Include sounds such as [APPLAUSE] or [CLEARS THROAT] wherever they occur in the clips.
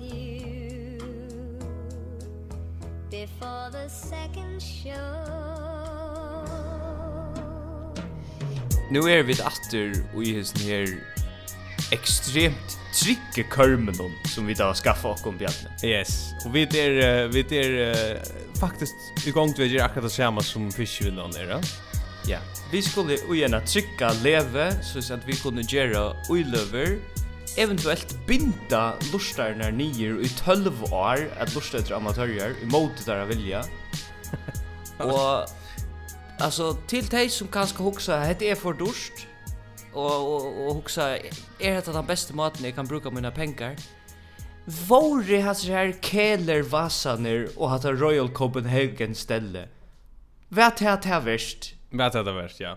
with you before the second show Nu er vi atter og i hesten her ekstremt trygge körmen som vi då skaffa och kom bjärna. Yes. og vi är vi är faktiskt igång vi gör akkurat samma som fiskvillan er, ja? Ja. Vi skulle ju gärna leve så at vi kunne gjøre uiløver eventuelt binda lustarnar nyer i 12 år at lusta etter amatørjar i móti þeirra vilja. [LAUGHS] og alltså till dig som kanske huxar, det är för dust och och og är er hetta den bästa maten jag kan bruka mina pengar. Vore har så här keller vasaner och har Royal Copenhagen ställe. Vært her til verst. Vært her til ja.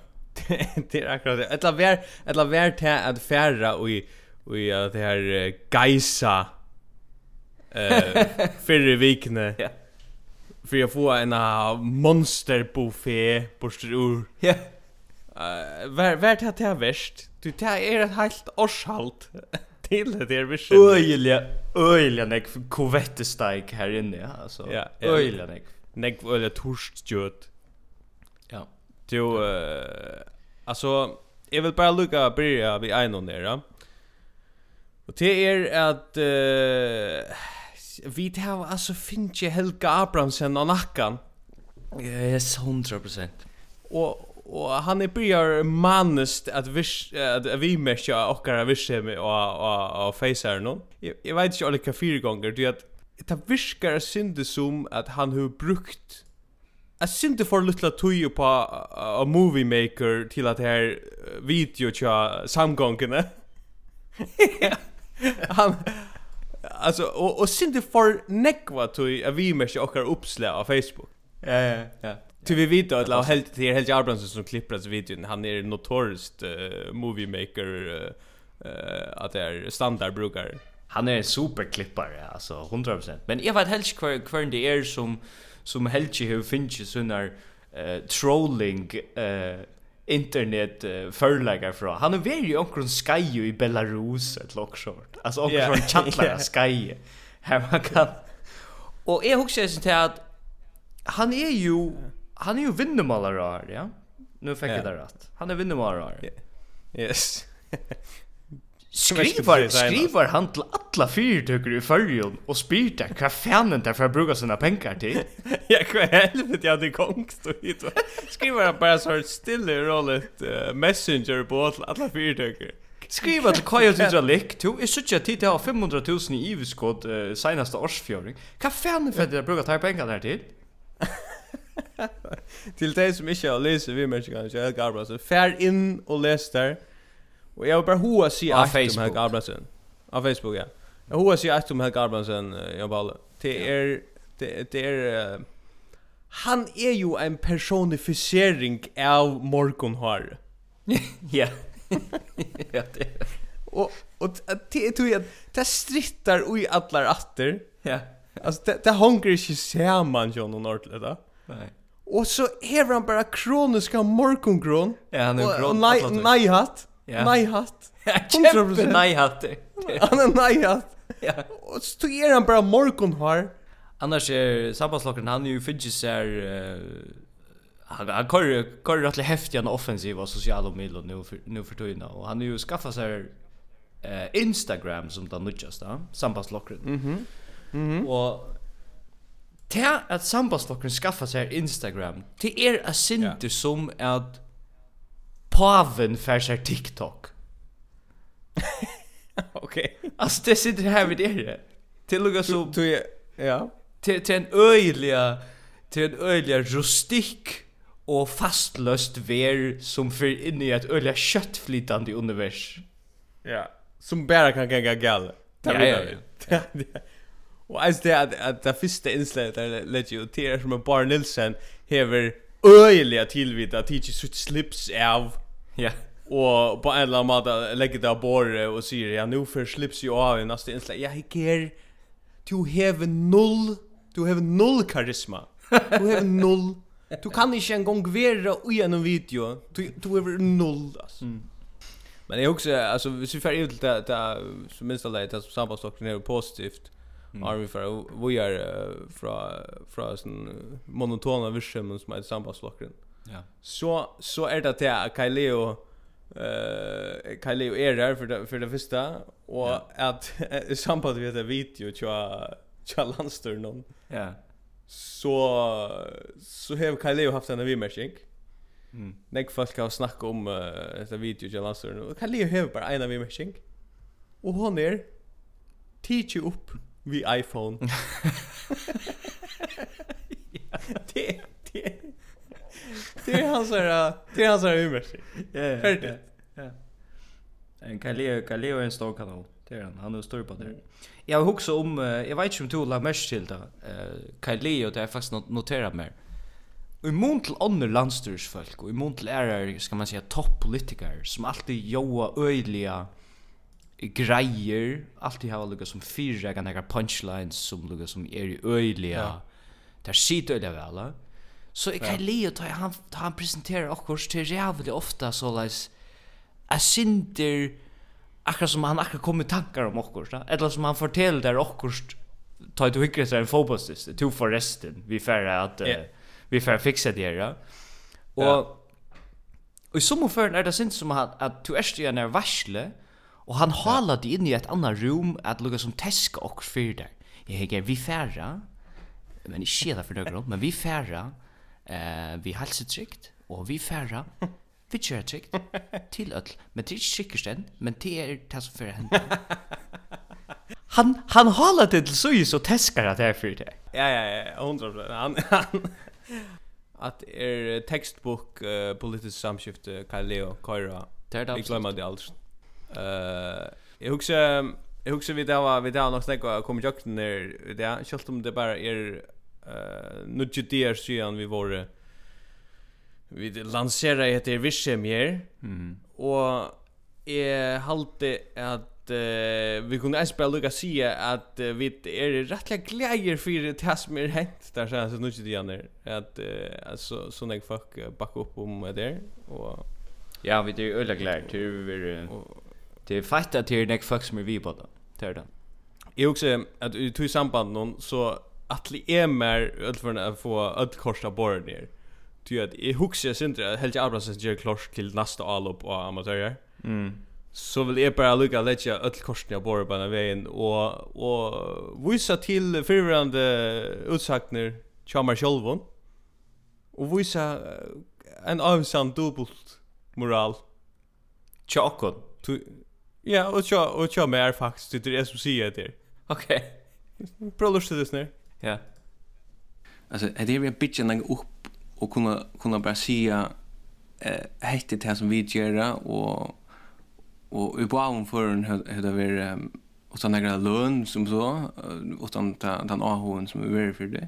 [LAUGHS] Det är akkurat det. Eller vär, vär vær til att färra och i i uh, det här uh, Geisa eh [LAUGHS] förra veckan. Ja. För jag får en monster buffé borster ur. Ja. Eh vart vart det här värst? Du tar är ett helt årshalt [LAUGHS] till det där vision. Öjliga öjliga nek kovettestek här inne ja alltså. Ja, öjliga nek. Nek öjliga torstjut. Ja. Du eh alltså jag vill bara lucka börja vid en och nere. Och det är att uh, vi tar alltså finns ju Helga Abrahamsen och Nackan. Yes, 100%. Och och han är börjar manest att vi att vi mesja och vissa visse och och och facear någon. Jag vet inte alla fyra gånger du att det viskar synde som att han har brukt Jag synd det för lilla tuju på a movie maker till att här video tja samgångarna. [LAUGHS] han alltså och och synte för nekva till a vi mesh och uppslag på Facebook. Ja ja ja. Till vi vet att la helt till helt Abrahamsson som klipper så videon han är notoriskt uh, movie maker uh, uh, att det är standardbrukare. Han är superklippare alltså 100%. Men jag vet helt kvar kvar det är som som helt ju finns ju sånar uh, trolling eh uh, internet uh, förläggar från. Han är väl ju omkring Sky i Belarus ett lockshort. Alltså omkring yeah. från chattlar yeah. [LAUGHS] Sky. Här man kan. Och är också så att han är ju han är ju vinnermålare, ja. Nu fick jag yeah. det rätt. Han är vinnermålare. Yeah. Yes. [LAUGHS] Skriver, skriver han til alla fyrtøkker i fyrjon og spyrta hva fanen der for å bruke sine penger til. [LAUGHS] ja, hva helvete jeg hadde kongst og hit. Skriver han bara så stille rollet uh, messenger på alla fyrtøkker. Skriva til Kaja Tidra Lick, [LAUGHS] to er suttja tid til å ha 500.000 i iviskåd uh, senaste årsfjøring. Hva fanen for dere bruka tar penger der til? til de som ikke har lyst i vimerskene, så er det så fær inn og les der. Och jag vill bara hoa sig att om Helga Abrahamsen. Av Facebook, ja. Jag hoa sig att om Helge Abrahamsen, jag bara. Det är, det, det är, uh, han är ju en personifisering av morgonhar [LAUGHS] ja. [LAUGHS] ja, det är. Och, och det tror jag, det strittar i alla atter. Ja. Alltså, det, det hånger inte samman, John och Nordleda. Nej. Och så är han bara kroniska morgongrån. Ja, han är en. Och, nej, nej hatt. Ja. Nej hatt. [LAUGHS] Kjempe nej hatt. Han är nej hatt. Ja. Och så tog er han bara morgon har. Annars är sabbatslocken han är ju fidget ser han han kör kör rätt häftig en offensiv och sociala medier nu för nu för tiden och han har ju skaffat sig eh Instagram som den nyttjas då. Mhm. Mhm. Og til at sambandslokken skaffa seg Instagram, til er a ja. som at paven för sig TikTok. [LAUGHS] Okej. Okay. Alltså det sitter här vid det. Till och med så du ja. Till till en öjliga till en öjliga rustik och fastlöst ver som för in i ett öjliga köttflytande univers. Ja, som bara kan gänga gal. Ja, ja, ja. Og alltså det at at det första inslaget där lägger ju till som en Bar Nilsson hever öjliga tillvita teacher sutt slips av Ja. Och på en eller annan måte lägger det av bordet och säger ja nu för slips ju av i nästa inslag. Ja, jag ger to have null to have null karisma. To have null. Du kan inte en gång vara i en video. Du du noll. null alltså. Mm. Men jag också alltså vi ser ut till det det som minst alla det som sambandsstocken är positivt. Mm. Army för vi är från från sån monotona vision som är sambandsstocken. Ja. Så så är er det att Kaileo eh Kaileo är där för för det första och ja. att samband med det video tja tja landstör någon. Ja. Så så har Kaileo haft en avmärkning. Mm. Näck folk har snackat om uh, detta video tja landstör och Kaileo har bara en avmärkning. Och hon är teach upp vi iPhone. ja. [LAUGHS] [LAUGHS] Det det Det är hans här, det är hans här humor. Ja. Färdigt. Ja. En Kaleo, Kaleo är en stor kanal. Det är han. Han är stor på det. Jag har också om jag vet inte om du la mest till det. Eh Kaleo det är faktiskt noterat mer. Och i mån till andra landstyrsfolk, och i mån til ærer, ska man säga toppolitiker, som alltid joa öjliga grejer, alltid har lukka som fyrregan, några punchlines, som lukka som är i øyliga, ja. der sit øyliga vel, Så jeg kan lide at han, han presenterer akkurat til rævlig ofta så leis jeg synder akkurat som han akkurat kommer tankar om akkurat, eller som han forteller der akkurat ta du hyggre seg en fotbollstist, to for resten, vi færre at yeah. uh, vi færre fiksa det her, ja. Og yeah. Og i som er det sint som at, at du erst igjen er varsle, og han halar det inn i et annet rom at lukka som teska og fyr der. Jeg hekker, vi færre, men ikke det for nøkron, men vi færre, eh, vi halser trygt, og vi ferra [LAUGHS] vi kjører trygt, til öll Men det er sikkert men det er det som fører henne. [LAUGHS] Han, han halar det til ju og teskar at det er fyrir det. Ja, ja, ja, hundra Han, [LAUGHS] han, at er textbook uh, politisk samskifte Kai Leo, Kaira, jeg glemmer det alt. Eh, jeg husker, jeg husker vi da var, vi da nok snakka kom i der, det, selv om det bare er eh nu det sidan vi var vi lanserar ett er vischemier mm. och är halte att uh, vi kunde ens bara lukka sige at uh, vi er rettelig glæger fyrir det som er hent der sånn så nukki dian er. At uh, altså sånn jeg fuck bakka opp om det der og ja vi er øyla glæger til vi er det er feit at det er nek folk som er vi på det det er det jeg også at i tog samband noen så att li är mer öll att få öll korsa bara ner. Ty att i huxia helt Helge Abrahamsen ger klars till nästa allop och amatörer. Mm. Så vill jag bara lucka lägga öll korsna bara på vägen och och visa till förrande utsagner Chamar Sjolvon. Och visa en avsam dubbelt moral. Chakon. Ja, och jag och jag mer faktiskt det är som säger det. Okej. Okay. Prolust det snär. Ja. Alltså är det vi bitchen lägga upp och kunna kunna bara säga eh hette det som vi gör och och i bauen för en hur det var och såna grejer lön som så och den den AHn som är är för det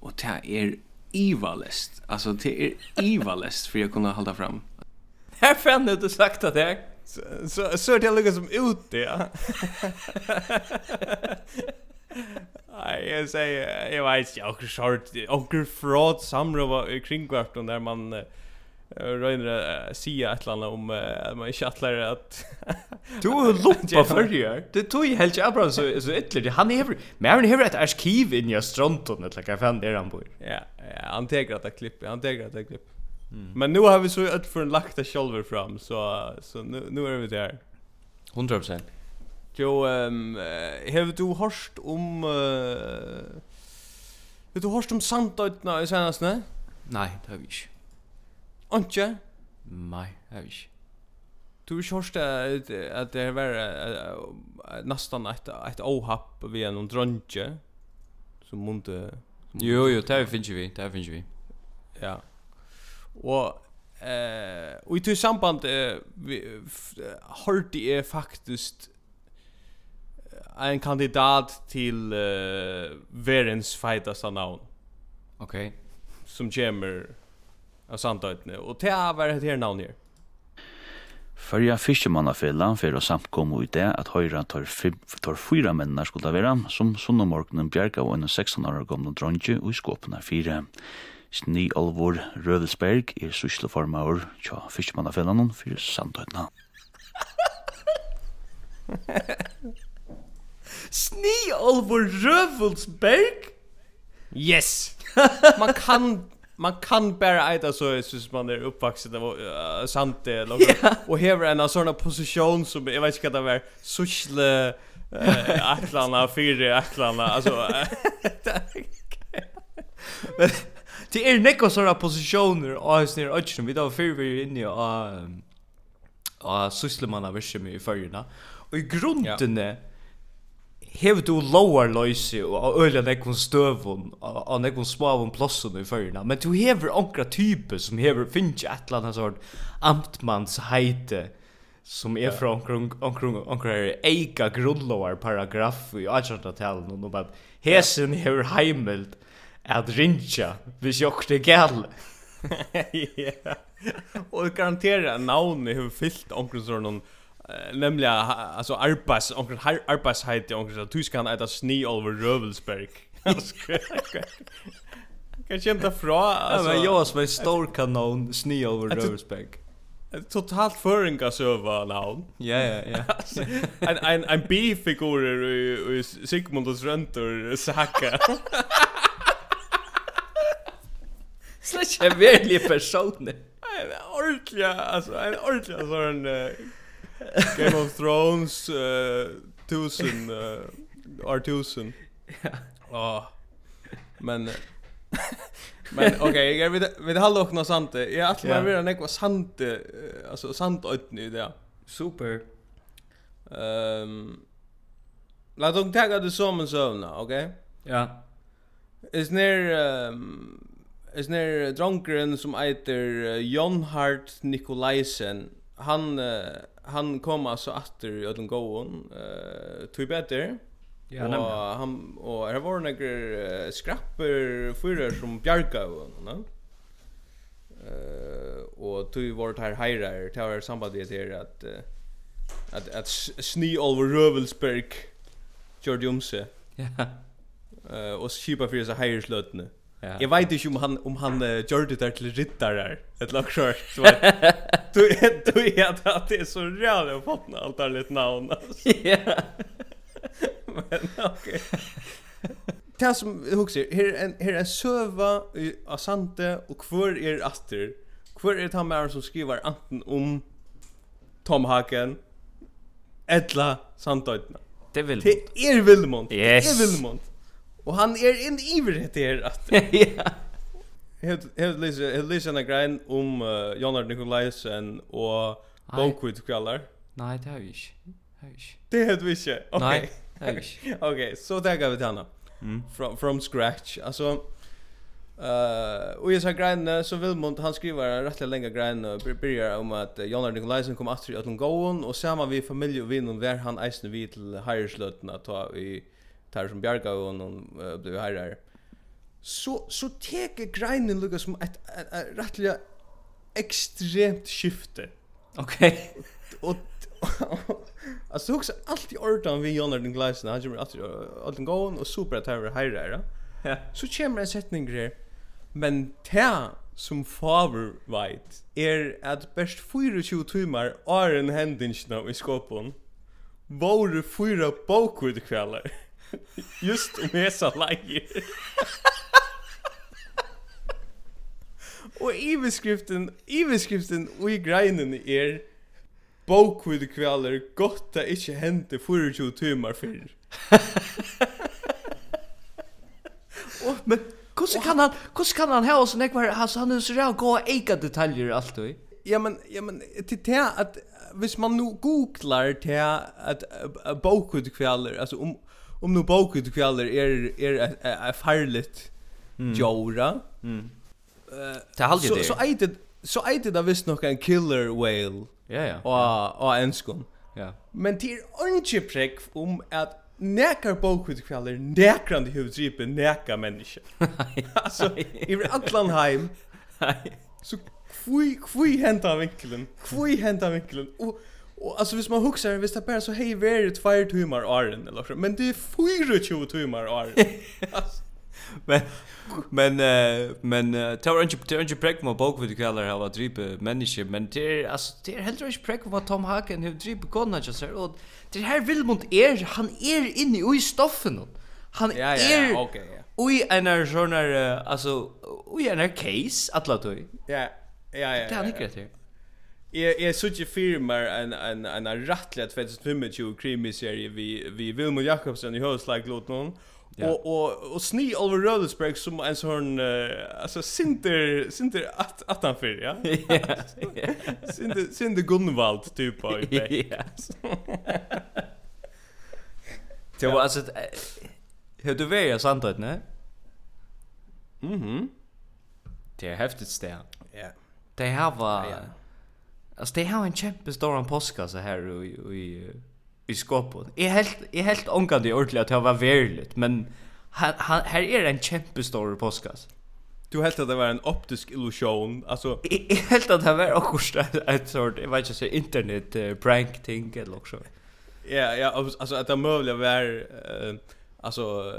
och det är ivalest alltså det är ivalest för jag kunde hålla fram Här fann du sagt att det så så det ligger som ute ja Nei, jeg sier, jag vet ikke, också short onkel fraud samråd i vart där man Røyner sier et eller annet om at man ikke atler at Du har lumpa [LAUGHS] før du gjør Det tog jeg helt ikke Abraham så, så ytler Han hever Men han hever et arkiv inn i Stronton Eller hva fan der han bor. Ja, ja han teker at det klipp Han teker at det klipp. Mm. Men nu har vi så öll för en lakta sjolver fram Så, så nu, nu är vi där 100% Jo, ehm um, hevur du hørt um eh uh, du hørt um sandoytna í seinast, ne? Nei, det har vi ikke. Anke? Nei, det har vi ikke. Du har ikke hørt at, at det var uh, nesten et, et åhapp ved noen drønge som måtte... Jo, jo, det har vi vi, det har vi vi. Ja. Og eh og i til samband eh vi, uh, hørte jeg faktisk en kandidat til uh, verens fightaste namn. Okej. Okay. Som kommer av samtidigt. Og det är vad det her namnet. Førja fiskemannafella fyrir å samkomme ut det at høyra tar, tar fyra mennene skulle være, som sunnamorgenen bjerga og en 16 år gamle dronje og i skåpene fire. Sni Alvor Rødelsberg er sysleformaur tja fiskemannafella noen fyrir sandhøytene. [LAUGHS] Sni Olvor Rövulsberg. Yes! [LAUGHS] Man kan man kan bara äta så syns man är uppvuxen av uh, sant det och och häver en sån position som jag vet inte vad det var sociale eh atlarna fyra atlarna alltså Men det är nekko såna positioner och hans ner ötchen vi då för vi inne i och och sysslemanna i förrna och i grunden yeah hev du lower loise og øyla nekvun støvun og nekvun smavun plossun i fyrna, men du hever onkra type som hever finnst et eller annet sort amtmanns heite som er fra onkra eika grunnlovar paragraf i 1800-talen og noe at hesen hever heimelt at rinja hvis jokt er gale. [LAUGHS] Ja, og garantera navnet hever fyllt onkra sånn nämligen alltså arbets och arbetshet och så du ska äta sni över Rövelsberg. [LAUGHS] Kan kämpa fra alltså. Men jag som en stor kanon sni över Rövelsberg. Totalt föringa söva navn. Ja ja ja. [LAUGHS] En en en bifigur i Sigmunds röntor Saka. [LAUGHS] Släck en verklig person. Ordentlig, alltså en ordentlig sån [LAUGHS] Game of Thrones uh, 1000 uh, R1000. Ja. Men Men [LAUGHS] okej, jag vet vet hallå och något sant. Jag att man vill näkva sant alltså sant ödn i det. Super. Ehm Låt oss ta det som en sövna, okej? Ja. Is near um, is near drunkeren som heter uh, Jonhard Nikolaisen. Han uh, han kom alltså åter i ödlen gåon eh tog better. Ja, och nämligen. han og det var nokre uh, skrapper förra som bjarga och någon. Eh og tog vart här heirar til var sambandet här att at att sni over Rövelsberg Jordiumse. Ja. Eh og skipa fyrir så hejrslötne. Ja. Jag vet inte om han [LAUGHS] [LAUGHS] [LAUGHS] om han uh, gör det där till riddare ett laxor så du du vet att det är så jävla att fått allt där lite namn alltså. Ja. Men okej. Det som huxar här en här en söva av Sante och kvar är Aster. Kvar är han med som skriver anten om Tom Hagen Edla Santøytna. Det vill. Det är Vilmont. Yes. Det är Vilmont. Och han är en ivrig här att [LAUGHS] Ja. Helt läser helt läser en grej om uh, Jonard Nikolaisen och Bokwood Kvallar. Nej, det har vi inte. Har vi inte. Det har vi inte. Okej. Okej, så där går vi till Anna. Mm. From from scratch. Alltså Uh, och jag sa grejen så vill man han skriver rätt länge grejen och börjar om att uh, Jonar Nikolaisen kom att i Atlan Gåen och samma vi familj och vinn var han eisne vid till Hirslöten att ta i tar som bjarga och hon uh, blev herrar så så teker greinen lukka som ett rättliga extremt skifte okej och alltså också allt i ordan vi gör den glasen han kommer alltid allt den gån och super att herrar herrar ja. Så kommer en setning her, men ta som favor veit er at best 24 timmar är en händingsna i skåpen Våre fyra bokkvidkvällar Just om hesa leie. Og iveskriften, iveskriften og i greinen er Bokvid kvaler gott det ikkje hente 24 timmar fyrr. oh, men hvordan kan han, hvordan kan han ha oss ekvar, altså han er så ræv gå eika detaljer alt og Ja, men, ja, men til det at hvis man nu googlar til at uh, bokvid kvaler, altså om om nu boket kväller är är är farligt jora. Mm. Eh uh, så så ätit så ätit där visst nog en killer whale. Ja ja. Och och enskon. Ja. Men det är inte prick om att nekar bokkvitt kvaller, nekrande huvudripe, nekar menneske. [LAUGHS] altså, i allan så kvui, kvui henta vinkelen, kvui henta vinkelen, Och, Och alltså hvis man huxar visst det bara så hej very två timmar åren eller så men det är fyra tjugo timmar Aron. Men men uh, men uh, tar inte tar inte präck med bok vid kallar hela dripe människa men det är alltså det är helt rätt präck vad Tom Hagen hur dripe konna just så och det här Vilmont är han är inne i stoffen. Han är ja, ja, ja, okay, ja. Ui en sån här alltså ui en case att låta. Ja. Ja ja. Det är inte rätt. Jeg, jeg så ju firmer en en en rattlet 2025 att filmen krimiserie vi vi Wilmo Jakobsen i Höslag låt någon Ja. Och och och Sni Oliver Rollsberg som en sån uh, alltså Sinter Sinter att att han för ja. Sinter Sinter Gunvald typ av ju. Det var alltså hur du vet jag sant att nej. Mhm. Det är häftigt stä. Ja. Det här var Alltså det har en jättestor en här och i i skåpet. Är helt är helt ångande ordentligt att det var verkligt, men här är en jättestor postkass. Du helt att det var en optisk illusion. Alltså jag helt att det var också ett sort, jag vet inte så internet prank thing eller också. Ja, ja, alltså att det möjligen var alltså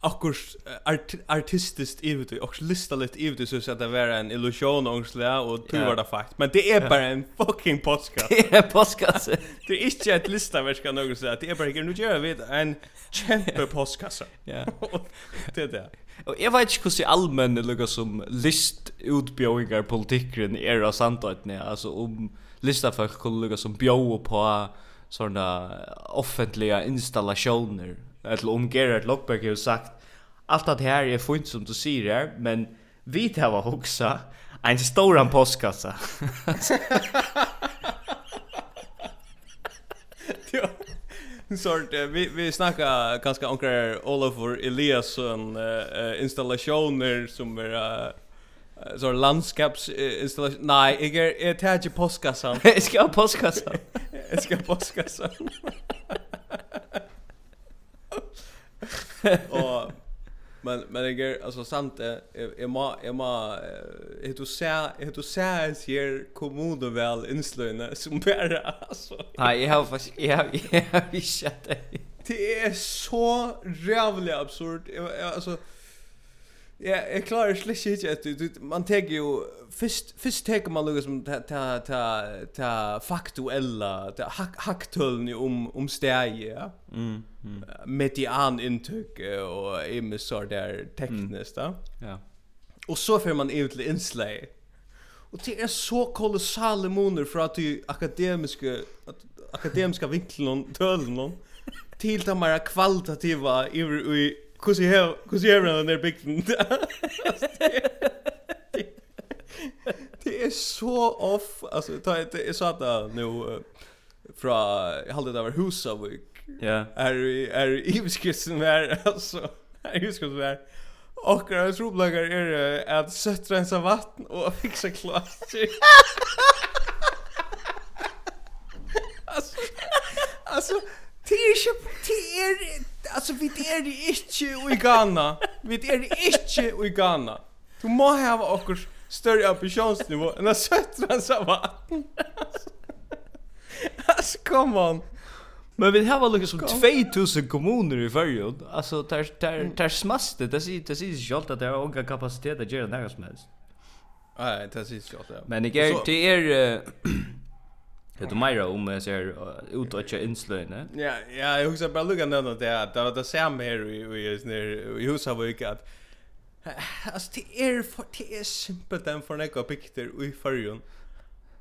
akkur art, artistiskt evigt och lista lite evigt så att det var en illusion ångsla och tur var det fakt. Men det är bara en fucking podcast. [LAUGHS] Det är podcast. [LAUGHS] Det är inte ett lista vi ska nog säga. Det är bara nu gör vi en kämpe podcast [LAUGHS] ja. Det är det. Och jag vet inte hur så allmän det lukar som list utbjöingar politikren är av samtidigt alltså om listafolk kunde lukka som bjöa på sådana offentliga installationer eller om Gerard Lockberg har sagt allt det här är fint som du säger här, men vi tar var också en stor postkassa. [LAUGHS] ja. Sort vi vi snackar ganska onkel Oliver Eliasson uh, installationer som är uh, så landskaps installation. Nej, jag är jag tar ju postkassan. [LAUGHS] jag ska ha postkassan. [LAUGHS] jag ska postkassan. [LAUGHS] och men men jag är alltså sant är ma är ma hur du ser hur du ser is här kommodo väl inslöna som bara alltså nej jag har fast jag har jag har visst det det är så jävla absurd. Alltså Ja, jag klarar slick inte att du man tar ju först först tar man liksom ta ta ta ta faktuella ta hacktöln om om stäje. Ja? Mm. mm. Median intryck och ämne så där tekniskt då. Ja. Och så får man ut till inslag. Och det är så kolossala moner för att du akademiska akademiska vinkeln och tölen till de mer kvalitativa i Kusi her, kusi her den der bygden. [LAUGHS] Det är så off. Alltså det är så att nu fra jag hade det var Husavik. Ja. Är är Ivskisen där alltså. Är Ivskisen där. Och jag tror bloggar är att sätta rensa vatten och [LAUGHS] fixa klart. Alltså [LAUGHS] Alltså, det är ju det är alltså vi är det inte i Ghana. Vi är det inte i Ghana. Du må ha också större ambitionsnivå än att söttra så vatten. Alltså, come on. Men vi har väl liksom 2000 kommuner i Färjön. Alltså där där där smaste, det ser det ser självt att det har inga kapacitet att göra något som helst. Nej, det är självt. Men det är det är Det du mer om jag ser ut och köra inslöne. Ja, ja, jag huxar bara lucka ner det här. Det var det samma här i i i huset var ju att Alltså det är för det är simpelt den för några pikter i förrjun.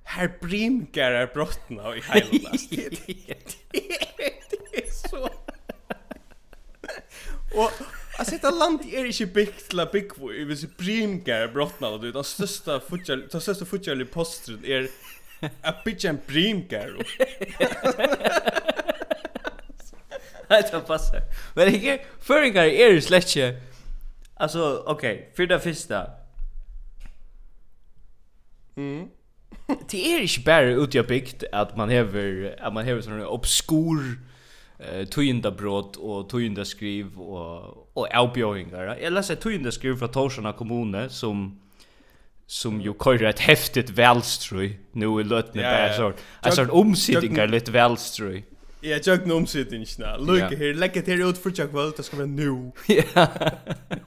Här brimkar är brottna och i highlands. Det Det är så. Och Alltså detta land är inte byggt till att bygga i vissa brimkar brottna och det största futjärlig postren är Att bitcha en primkärl. [LAUGHS] Nej, det passar. Men inte, föringar är det släckje. Alltså, okej, okay, för det första. Mm. det är inte bara ute i bygd att man hever, att man hever sådana obskur eh tujinda brot och tujinda skriv och och avbjöringar. Jag läser tujinda skriv från Torshälla kommune som som ju kör ett häftigt välströj nu i lötne yeah, där så alltså en omsittningar lite välströj Ja, jag tjökna omsittningarna. Lycka här, lägga till ut för tjökna kvöld, det ska vara nu.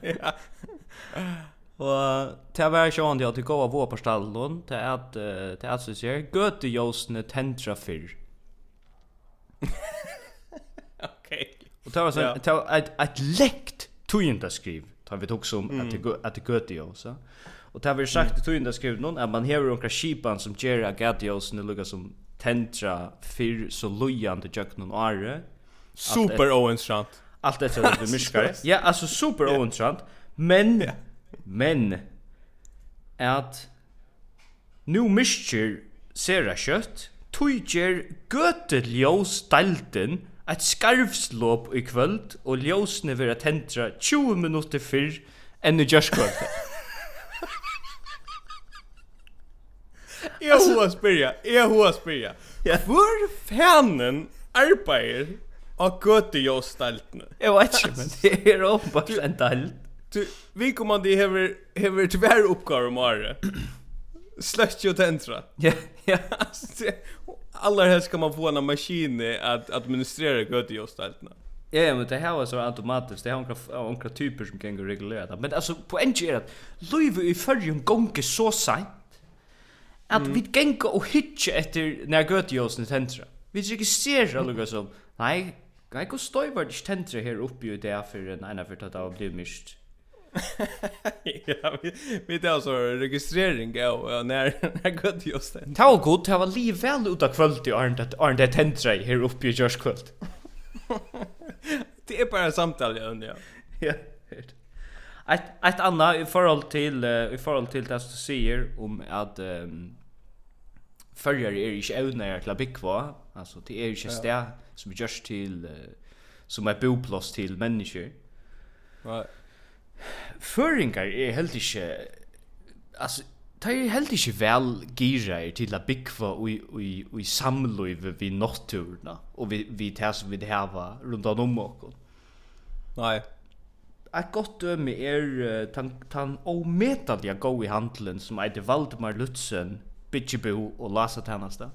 Ja. Og til å være sånn til at du går av vår på stallen, til at uh, til at du sier Gøte Jåsne tentra fyrr. Ok. Og det var sånn Ja. det var et, et lekt tøyenda skriv tar vi tog som at det Gøte Jåsne Och det har vi sagt i tog skrivit någon att man hever några kipan som ger agatios nu lukar som tentra fyr så lojande jöknen och are. Super ointressant. Allt det som vi myskar. Ja, alltså super yeah. ointressant. Men, yeah. men, at nu myskar sera kött tøyger gøtet ljós dalten Et skarvslåp i kvöld og ljósne vera tentra 20 minutter fyrr enn i jørskvöld. [LAUGHS] Jag hoa spyrja, jag hoa spyrja. Hvor fanen arbeider av gøte jo? Jeg vet ikke, men det er åpenbart en dalt. Du, vi kommer de hever, hever tvær oppgaver om året. Slökt och tentra. Ja, ja. Alla helst kan man få en maskin att administrera gøte jo. Ja, ja, men det här var så automatiskt. Det har några några typer som kan reglera det. Men alltså på är att Louis i förrjun gånger så sent At mm. vi genga og hitje etter nær gøtjåsen tentra. Vi registrerer lukka som, nei, nei, hva støy var det tentra her oppi i det for en ena for at det blir mist. ja, vi, vi tar altså registrering av [LAUGHS] [LAUGHS] [LAUGHS] ja, nær, nær gøtjåsen. Det var god, det var liv vel ut av kvöld i Arne, det tentra her oppi i kvöld. det er bare samtale, ja. Ja, hørt ett ett annat i förhåll till uh, i förhåll till det du säger om att um, förjar är inte ävnar till att bygga alltså det är inte stä som är just till uh, som är boplats till människor. Right. Föringar är helt inte alltså Det er helt ikke vel gira er til å byggva og i samløyve vi natturna og vi, vi det som vi hava rundt om okkur. Nei, ett gott døme er tan tan ometaliga go i handlen som är Valdemar Lutzen, Bitchebo och Lasa Tanasta.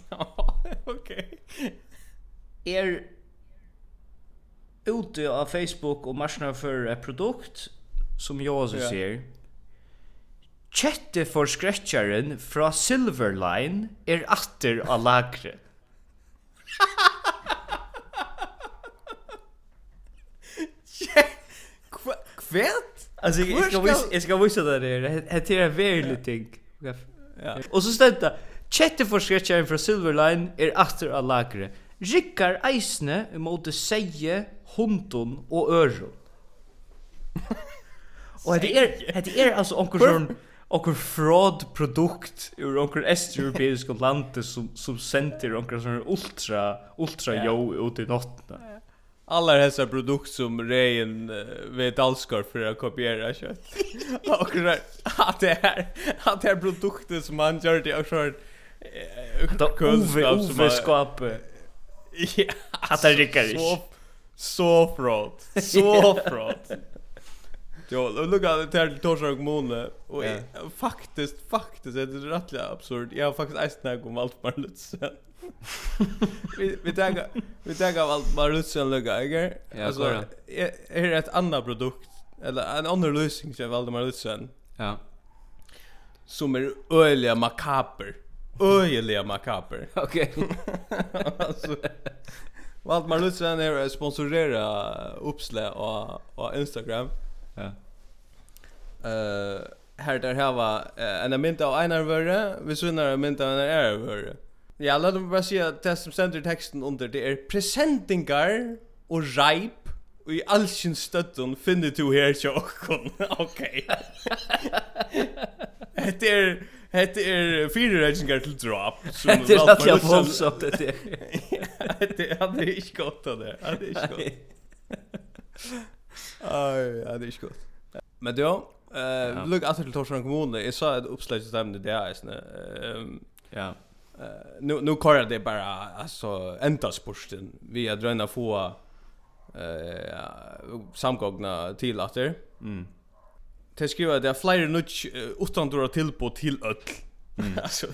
[LAUGHS] Okej. Er ute av Facebook och marsnar för ett produkt som jag så ser. Chatte for scratcheren fra Silverline er atter av lagret. Kvärt? Alltså jag ska visa jag ska visa det där. Det är väldigt ting. Ja. Och så stämta. Chatte for skretjaren fra Silverline er atter av lagre. Rikkar eisne mot seie, hundon og øron. og det er, det er altså onkel sånn onkel fraud produkt ur onker est-europeisk land som som sender onkur sånn ultra ultra jo ut i natten alla dessa produkt som Rejen vet allskar för att kopiera kött. och att det här att det här produkter som man gör det och så kunskap som man skapar. [LAUGHS] Ja, att det rycker. Så så fraud. Så fraud. Jo, och at det torsdag Torsar kommun och faktiskt faktiskt är det rätt absurd. Jag har faktiskt ätit om allt bara lite vi vi tänker vi tänker av allt bara lutsen lugga, eller? Alltså är det ett annat produkt eller en annan lösning som Valdemar Lutsen. Ja. Som är öliga makaber. Öliga makaber. [LAUGHS] Okej. [LAUGHS] Alltså Valdemar Lutsen är sponsorera uppslä och och Instagram. Ja. Eh, här där här hava en mynt av Einar Vörre, vi synar en mynt av Einar Ära Vörre. Ja, låt mig bara säga att det som ständer texten under det är presentingar och reip och i all sin stötton finner du här till åkon. Okej. Det [LAUGHS] är Hette er fire reisningar til drop. Hette er at jeg voldsomt dette. Hette er, [LAUGHS] han er ikke godt av det. Han er ikke godt. Ja, det är skott. Men då, eh look after till Torshavn kommun, jag sa ett uppslag till dem det är snä. Ehm ja. Eh nu nu kör det bara alltså ända sporten. Vi har dröna få eh samgångna till åter. Mm. Det skriver [LAUGHS] det är flera nutch utan dåra till på till öll. Alltså.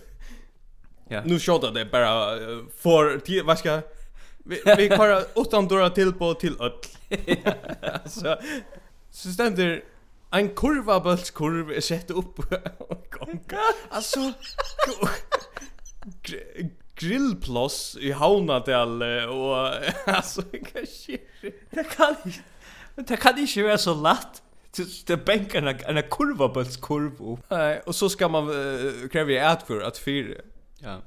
Ja. Nu skjuter det bara för vad ska Vi vi kör utan dörra till på till öll. Alltså [LAUGHS] så stämmer en kurva bulls kurv är sett upp gånga. Alltså grillplås i Havnadel och alltså kanske det kan det kan inte vara så lätt det bänkar en en kurva bulls kurv och så ska man kräva ett för att fyra. Ja.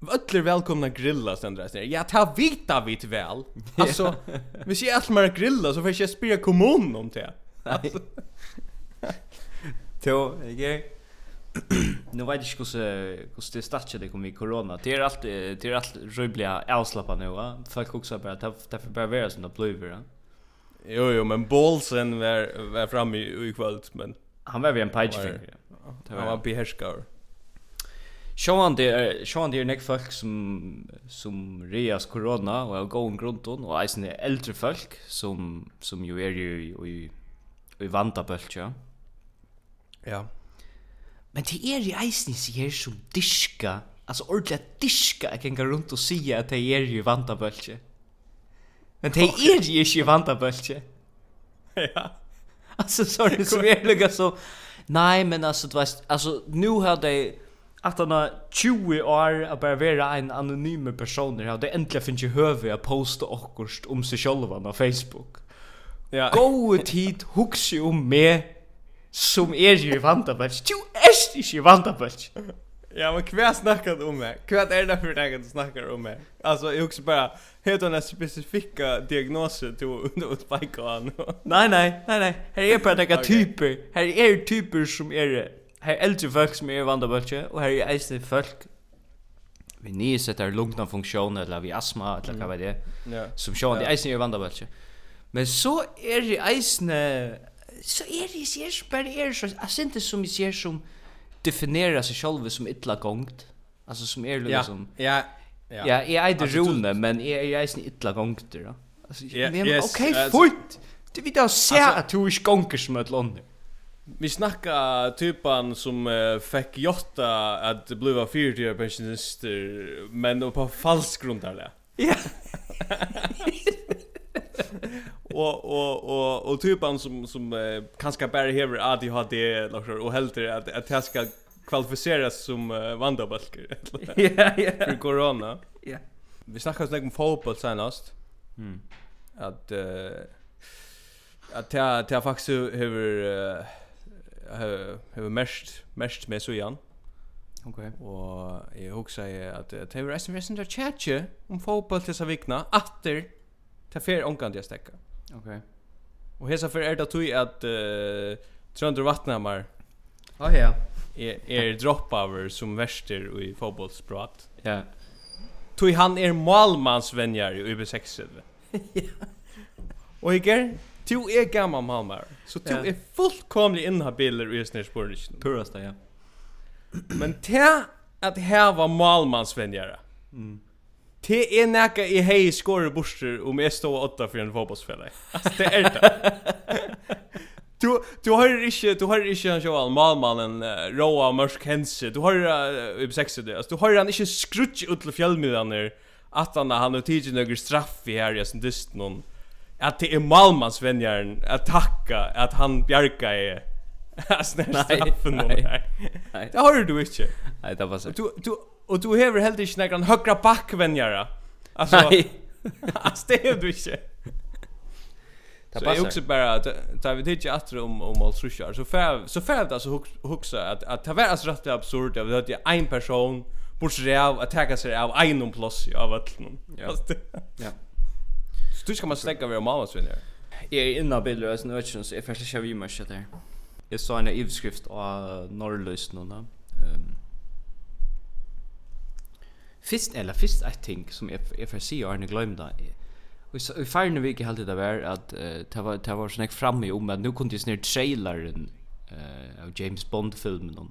Öller välkomna grilla sen där. Ja, ta vita vit väl. Alltså, [LAUGHS] vi ser att mer grilla så får jag spela kommun om det. Alltså. Då, jag nu vet jag hur hur det startade det kom i corona. Det är allt det är allt rubbliga avslappa nu va. Folk också bara att därför bara vara såna blöver. Jo jo, men Bolsen var var framme i, i kväll men han var vid en page finger. Det var behärskare. Sjåan det er sjåan det er nek folk som som reas corona og er going grunden og eisen er eldre folk som som jo er jo i i vanta bult ja. Ja. Men det er i eisen i her som diska, altså ordentlig diska jeg kan gå rundt og si at det er jo i vanta bult ja. Men det er jo ikke i vanta bult ja. Ja. Alltså sorry så är det så. Nej men alltså du vet alltså nu har det att han har 20 år att bara vara en anonym person där det äntligen finns ju höve att posta också om sig själva på Facebook. Ja. Gå tid huxa om mig som är ju vantabelch. Du är ju vantabelch. Ja, men kvar snackar om mig. Kvar är det för dig att snackar om mig. Alltså jag också bara heter en specifika diagnoser till att peka an. Nej, nej, nej, nej. Här är bara några typer. Här är typer som är her eldre folk som er vandabølge, og her er eisne folk vi nye setter lungna funksjon, eller vi astma, eller hva vet jeg, yeah. som sjående yeah. eisne er vandabølge. Men så er det eisne, så er det ikke er, bare er det, jeg synes det som jeg ser som definerer seg selv som ytla gongt, altså som er liksom, ja, ja, ja, jeg er det rune, men jeg er eisne ytla gongt, da. Altså, ja, men, yes, ok, uh, fort! Du vet, jeg ser at du ikke gonger som et lander. Vi snacka typan som uh, fick jotta att bliva fyrtio pensionister men på falsk grund där. Ja. och och och och typan som som uh, kanske bara hever ADHD eller och helt att att jag ska kvalificeras som uh, vandabalker. [LAUGHS] Ja, ja. För corona. Ja. Vi snackade snägg om fotboll senast. Mm. Att uh, att jag, jag faktiskt hever uh, hever mest mest med så igen. Okej. Okay. jeg jag husar at det är resten resten der chatche om fotball til seg vikna åter ta fer onkan det stäcka. Okej. Okay. Og hesa fer er det tog at uh, Trøndur Vatnamar Ja oh, ja. er, er dropover som verster i fotbollsprat. Ja. Yeah. Tog han er målmansvänjar i UB6. [LAUGHS] Ja. Og Iger, du er gammal malmar. Så du är fullkomlig inhabiler i snärsborgen. Purasta, ja. Men te att här var malmansvänjare. Mm. Te är näka i hej skorar borster om jag står åtta för en fotbollsspelare. Alltså det är det. Du [LAUGHS] du har inte du har inte en Joel Malmanen uh, Roa Mörsk Hense. Du har uh, i sex det. Alltså du har han inte skrutch ut till fjällmiddagen där att han han har tidigt några straff i här i sin dyst någon att det är Malmans vänjaren att tacka att han bjärka är snälla straffen nej det har du inte nej [LAUGHS] det var så du du och du har helt inte någon högra back vänjare alltså nej alltså det är du inte Det passar. också bara ta vi tycker att om om allt så kör. Så för så för det så huxa att att det var alltså rätt absurt att det är en person borde sig av att ta sig av en plus av allt. Ja. Ja. Du ska man stäcka vid mamma så där. Jag är inne bilder och såna så är första jag vi måste där. Jag sa en ivskrift av norrlöst någon där. Ehm Fist eller fist I think som jag jag får se har ni glömt det. Vi så i förra veckan helt det var att det var det var snack framme om att nu kunde ju snär trailern eh av James Bond filmen om.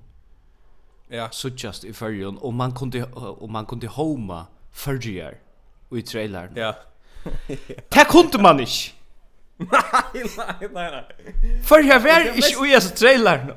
Ja, så just i förra och man kunde og man kunde homa förra i trailern. Ja. [LAUGHS] Det kunde man ikke. Nei, nei, nei, nei. For jeg var ikke ui as trailer nå.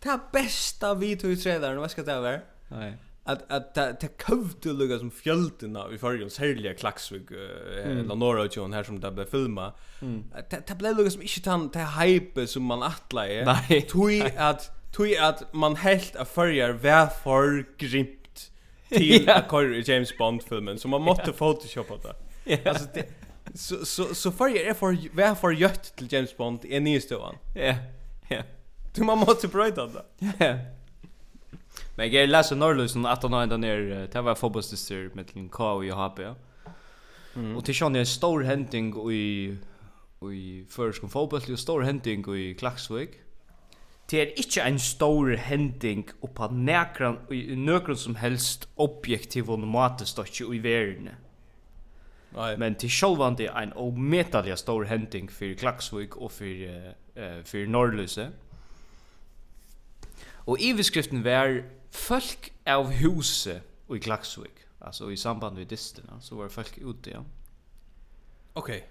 Det besta vi tog i traileren, hva skal det være? Nei. At, at det, det køvde lukka som fjöldina i forrige, særlig Klaksvig, uh, mm. Norra og John, her som det ble filma. Det, det ble lukka som ikke tan det hype som man atla i. Nei. [LAUGHS] Tui at, tui at man helt a forrige var for grimt til [LAUGHS] ja. a i James Bond-filmen, så man måtte photoshoppa det. [LAUGHS] Alltså det så så så för jag är för vad för jött till James Bond är ny ståan. Ja. Ja. Du man måste bryta det. Ja. Men jag läser Norrlösen att han ändå ner det var fotbollsdistrikt med en K och HP. Mm. Och till är en stor händing i i förskon fotboll och stor händing i Klaxvik. Det är inte en stor händing och på näkran i nökran som helst objektiv och nomatiskt i världen. Nej. Men till själva det är en omätlig stor händing för Klaxvik och för uh, för Norrlöse. Och i beskriften var folk av huset i Klaxvik, alltså i samband med dysterna så var folk ute ja. Okej. Okay.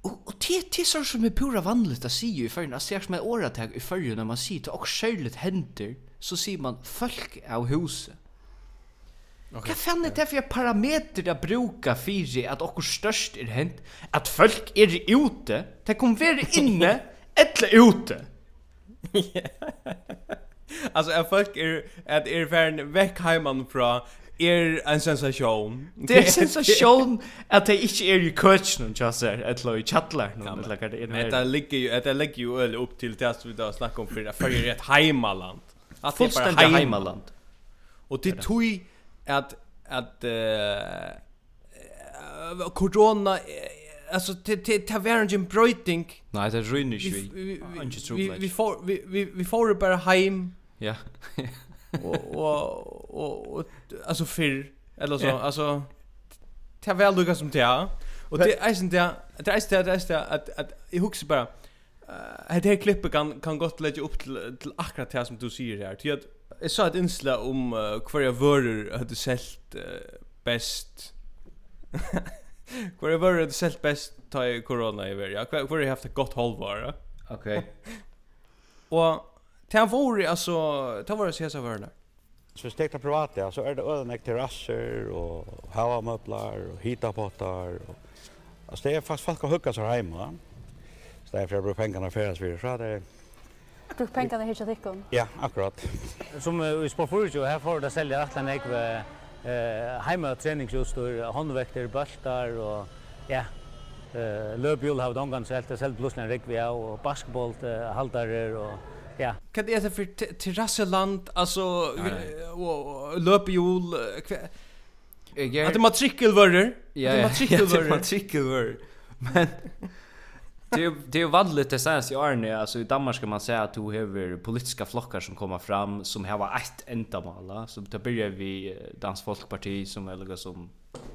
Och och det det så som är pura vanligt att se ju det när som med åretag i förr när man ser till och skälligt händer så ser man folk av huset. Okay. Hva fann er det for parameter jeg bruker for at okkur størst er hent? At folk er ute? De kommer være inne [LAUGHS] eller ute? Alltså [LAUGHS] att folk är att er färn veck hemman från er en sensation. Det är sensation [LAUGHS] att det inte är ju coachen och så här ett loj chatlar någon eller vad det är. Det ligger ju det ligger ju öl upp till det som vi då snackar om för det för ett hemmaland. Att det är hemmaland. Och det tog att att eh corona alltså till till en bröting. Nej, det ruinar ju. Vi vi får vi vi får bara hem. Ja. Och och och alltså för eller så alltså ta väl lukka som det Och det är inte det är inte det är att att jag huxar bara eh det här klippet kan kan gott lägga upp till till akkurat det som du säger här. Till att Jag sa ett inslag om uh, kvar vörur hade sålt uh, bäst. kvar [LAUGHS] jag vörur hade sålt bäst ta i corona i världen. Ja, kvar jag haft ett gott hållvara. Okej. Okay. [LAUGHS] och det vore alltså, det var det sista vörurna. Så hvis det er privat, ja, så er det øden ikke terrasser og havamøbler og hitapotter. Og... Altså det er faktisk folk å hugga seg hjemme. Så det er for jeg bruker pengene og videre. Så er det Bruk pengarna hitcha tikkun. Ja, akkurat. Som vi spår förut ju, här får det sälja att han eh hemma träningsutstyr, handväkter, bultar och ja, eh löpjul har dongan sålt det själv blusnar rik vi och basketboll haltar och ja. Kan det är för terrasseland alltså och löpjul Jag... [LAUGHS] Att det matrikelvörrer. Ja, ja. Matrikelvörrer. Matrikelvörrer. Men det är det är vanligt det sägs i Arne alltså i Danmark ska man säga att du har politiska flockar som kommer fram som har ett ändamål så det börjar vi Dansk Folkeparti som är lika som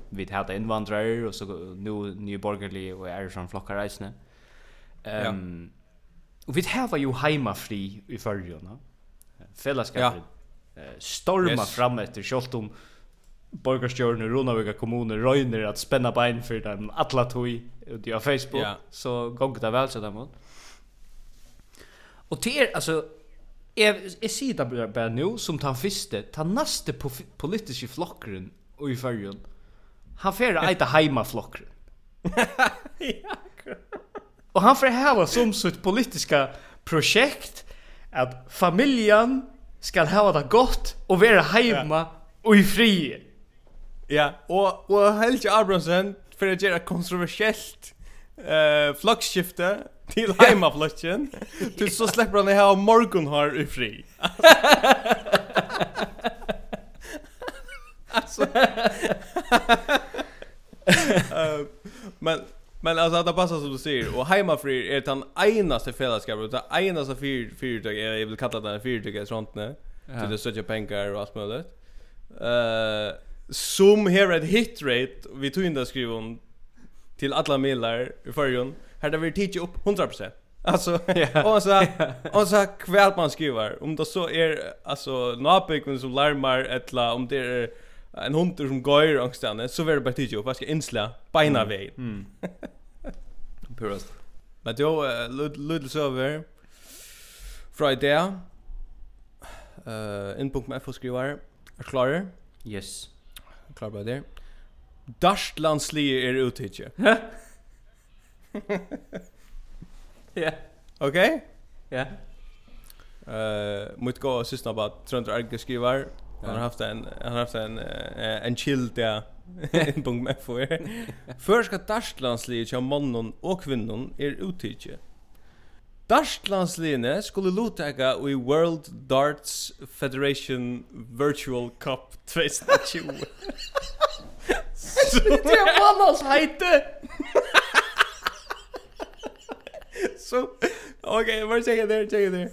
vi hade invandrare och så nu ny borgerlig och är från flockar reisne. Ehm ja. Och vi har ju hemmafri i förrjorna. Fällskapet. Ja. Storma yes. fram efter kjoltum borgarstjórn i Runaviga kommun röjner at spenna bein för dem alla tog ute på Facebook yeah. så gångt det vel så där og Och till er, alltså jag jag ser det bara nu som tar første, tar neste po politiske flokkeren och i färgen. Han får äta heima flokkeren. [LAUGHS] Og han får ha som sitt politiska projekt at familjen skal hava det gott og være heima og och i frihet. Ja, og, og Helge Abramsen for å gjøre kontroversielt uh, flaggskifte til heimaflotjen, til så slipper han å ha morgenhår i fri. alltså uh, men men alltså att det passar som du säger och hemma för är den enaste fällskapet det enaste fyr fyrtag jag vill kalla det en fyrtag sånt nu till det söker pengar och allt möjligt eh uh, som här ett hit rate vi tog in det skrivon till alla millar i förrjun här där vi teach upp 100%. Alltså [LAUGHS] yeah. och så och så kväll man skriver om det så är alltså napikun som larmar ettla om det är en hund som går angstande så vill det bara teach upp vad ska insla bena väg. Mm. [LAUGHS] Purast. Men då lite så över Friday. Eh uh, inpunkt med för skrivar. Är klarer? Yes klar på det. Darslandslige er utitje. [LAUGHS] Ja. Okej? Ja. Eh, mot gå sista bara Trondra Arge skriver. Han har haft en han har haft en en chill [LAUGHS] där [LAUGHS] punkt med för. Först ska Darslandslige, ja mannen och kvinnan är utitje. Darstlandslinje skulle lutaka i World Darts Federation Virtual Cup 2020. Det är mannas hejte! Så, okej, bara checka där, checka där.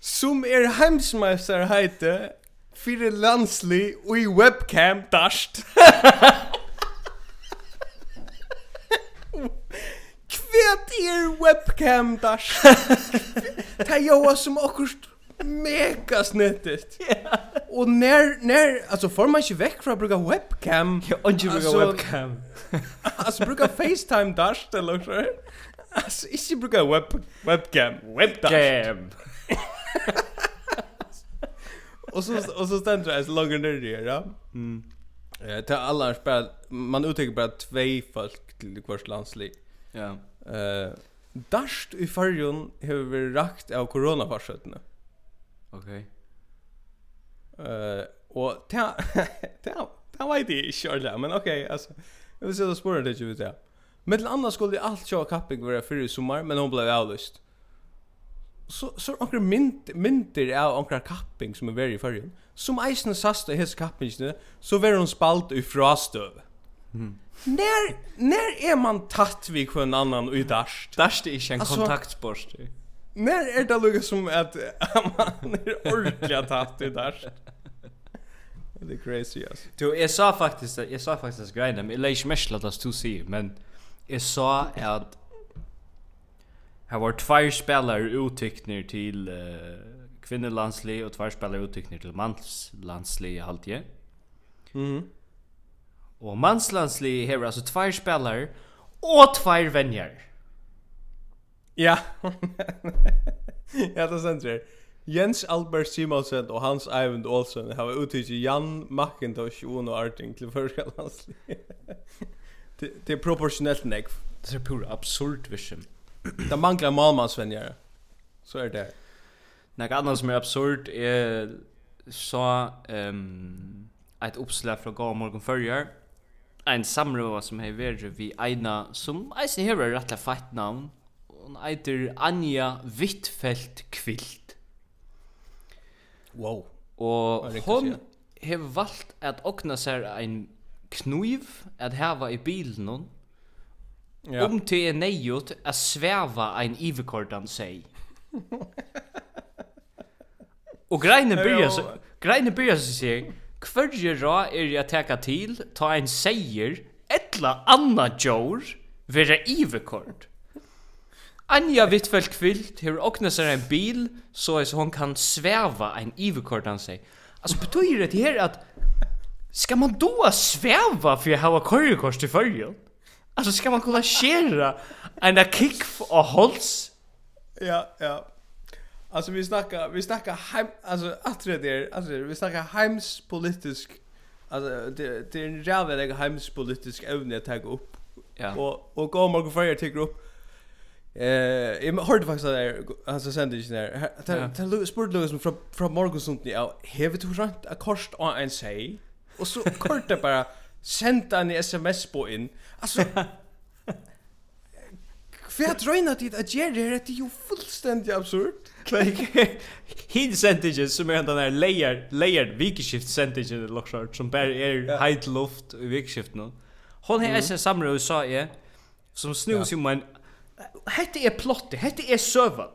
Som er heimsmeister heite fyrir landsli og i webcam dasht. [LAUGHS] dear webcam dash. [LAUGHS] Ta joa som akkurst mega snettigt. [LAUGHS] Yeah. Och när när alltså får man inte veck från att bruka webcam. Ja, och inte bruka webcam. alltså bruka FaceTime dash det låter så. Alltså inte bruka web webcam, web dash. och så och så ständer det så långt ner det, ja. Mm. Eh, till alla spel man uttrycker bara två folk till vars landslig. Ja. Eh, Darst i farjun har vi rakt av coronafarsøttene. Okay. Eh, og ta [LAUGHS] ta vet jeg ikke ordentlig, men okay, altså, eg vil se det spørre det ikke ut, ja. Men til skulle alt sjá kapping være fyrir i sommar, men hon ble avlyst. Så, så onkel mint mynter av onkel kapping som er veri i fargen. Som eisen sast av hese kappingene, så var spalt i frastøv. När när är man tatt vi kvar en annan i dash? Dash det är inte en alltså, kontaktsport. När är det lugg som att [LAUGHS] man är ordentligt tatt i dash? Det är crazy alltså. Du jag sa faktiskt jag sa faktiskt grejen men Leish Meshla att to see men jag sa att Här var två spelare uttyckner till uh, kvinnelandslig och två spelare uttyckner till manslandslig i halvtid. Mm. Og manslandslig hever altså tvær spelare og tvær venjer. Ja. [LAUGHS] ja, det sender jeg. Jens Albert Simonsen og Hans Eivind Olsen har uttrykt Jan McIntosh og Uno Arting til første landslig. [LAUGHS] det, det er proporsjonelt nek. Det er pur absurd vision. [CLEARS THROAT] det mangler malmannsvenjere. Så er det. Nek annet som er absurd er så um, et oppslag fra Gåmorgen Førjar en samråd som har vært vi eina som eisen har er rettelig feit navn. Hun eiter Anja Wittfeldt Kvilt. Wow. Og hon har valgt at okna seg ein kniv at hava i bilen hon. Ja. Om til er neiot at sveva ein ivekordan [LAUGHS] seg. og greinen byrja så, greinen byrja så sier, Hverje ra er jeg teka til, ta ein seier, etla anna djor, vera ivekord. Anja Wittfeldt Kvilt her okna sær ein bil, så er hon kan svæva ein ivekord han seg. Altså betyr det her at Ska man då sväva för att ha korrekors till följen? Alltså ska man kolla skera en kick av hålls? Ja, ja. Alltså vi snackar vi snackar heim alltså det är alltså vi snackar heimspolitisk alltså det det är en jävla heimspolitisk ämne att ta upp. Ja. Och och gå och gå till upp. Eh, jag hörde faktiskt där alltså sände ju där. Det det sport Lucas från från Morgensund ni har hevet hur sant a kost on en säg. Och så [LAUGHS] kort det bara sända en SMS på in. Alltså Kvært røyna dit at gjerri er det jo fullstendig absurd. [LAUGHS] Like hin sentingen som är den där layer layered vikskift sentingen lockshot som bara är height luft i shift nu. Hon har sen samra och sa jag som snus ju men hette är plott, hette är server.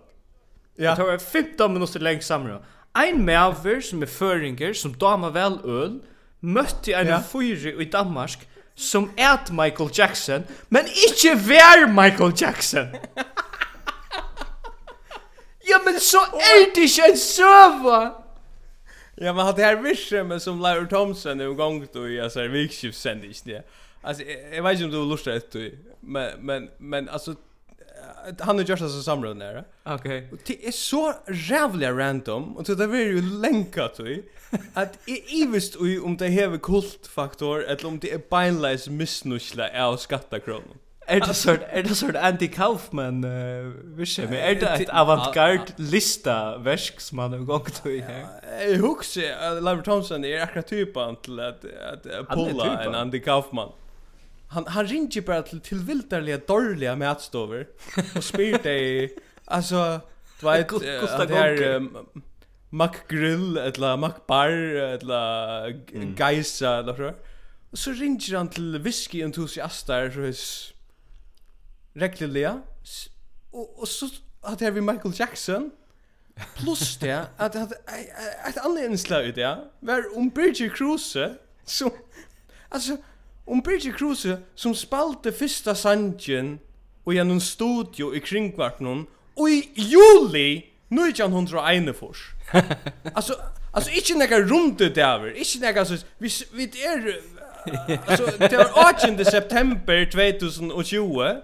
Ja. Det var 15 minuter längs samra. Ein maver som är föringer som damar väl öl mötte en ja. fyr i Danmark som ät Michael Jackson men inte vär Michael Jackson. [LAUGHS] Ja, men så är det inte en söva! Ja, men hade här visst med som Larry Thompson nu gång då i alltså vikskiftsändning det. Alltså jag vet inte om du lustar ett men men men alltså han och Joshua så samråd där. Okej. Det är så jävla random och det är ju länkat till att i visst om det här kultfaktor eller om det är bindless missnusla av skattakronan. Er det sort er det sort anti Kaufman uh, visje men er det et avantgard lista verk som man har gått i her. Jeg husker uh, Lambert Thompson er akkurat typen til at at Paula en anti Kaufman. Han han ringer bara till tillvildarliga dåliga matstover och spyr dig alltså du vet det är McGrill eller McBar eller Geisa eller så. Så ringer han till whisky entusiaster så regliga och och så hade vi Michael Jackson. Plus det att att ett annat inslag ut ja var om Bridget Cruise så alltså om Bridget Cruise som spalte första sanjen och genom studio i kringkvarten och i juli 1901 alltså alltså inte några runt det där inte några så vi vi är alltså det var 8 september 2020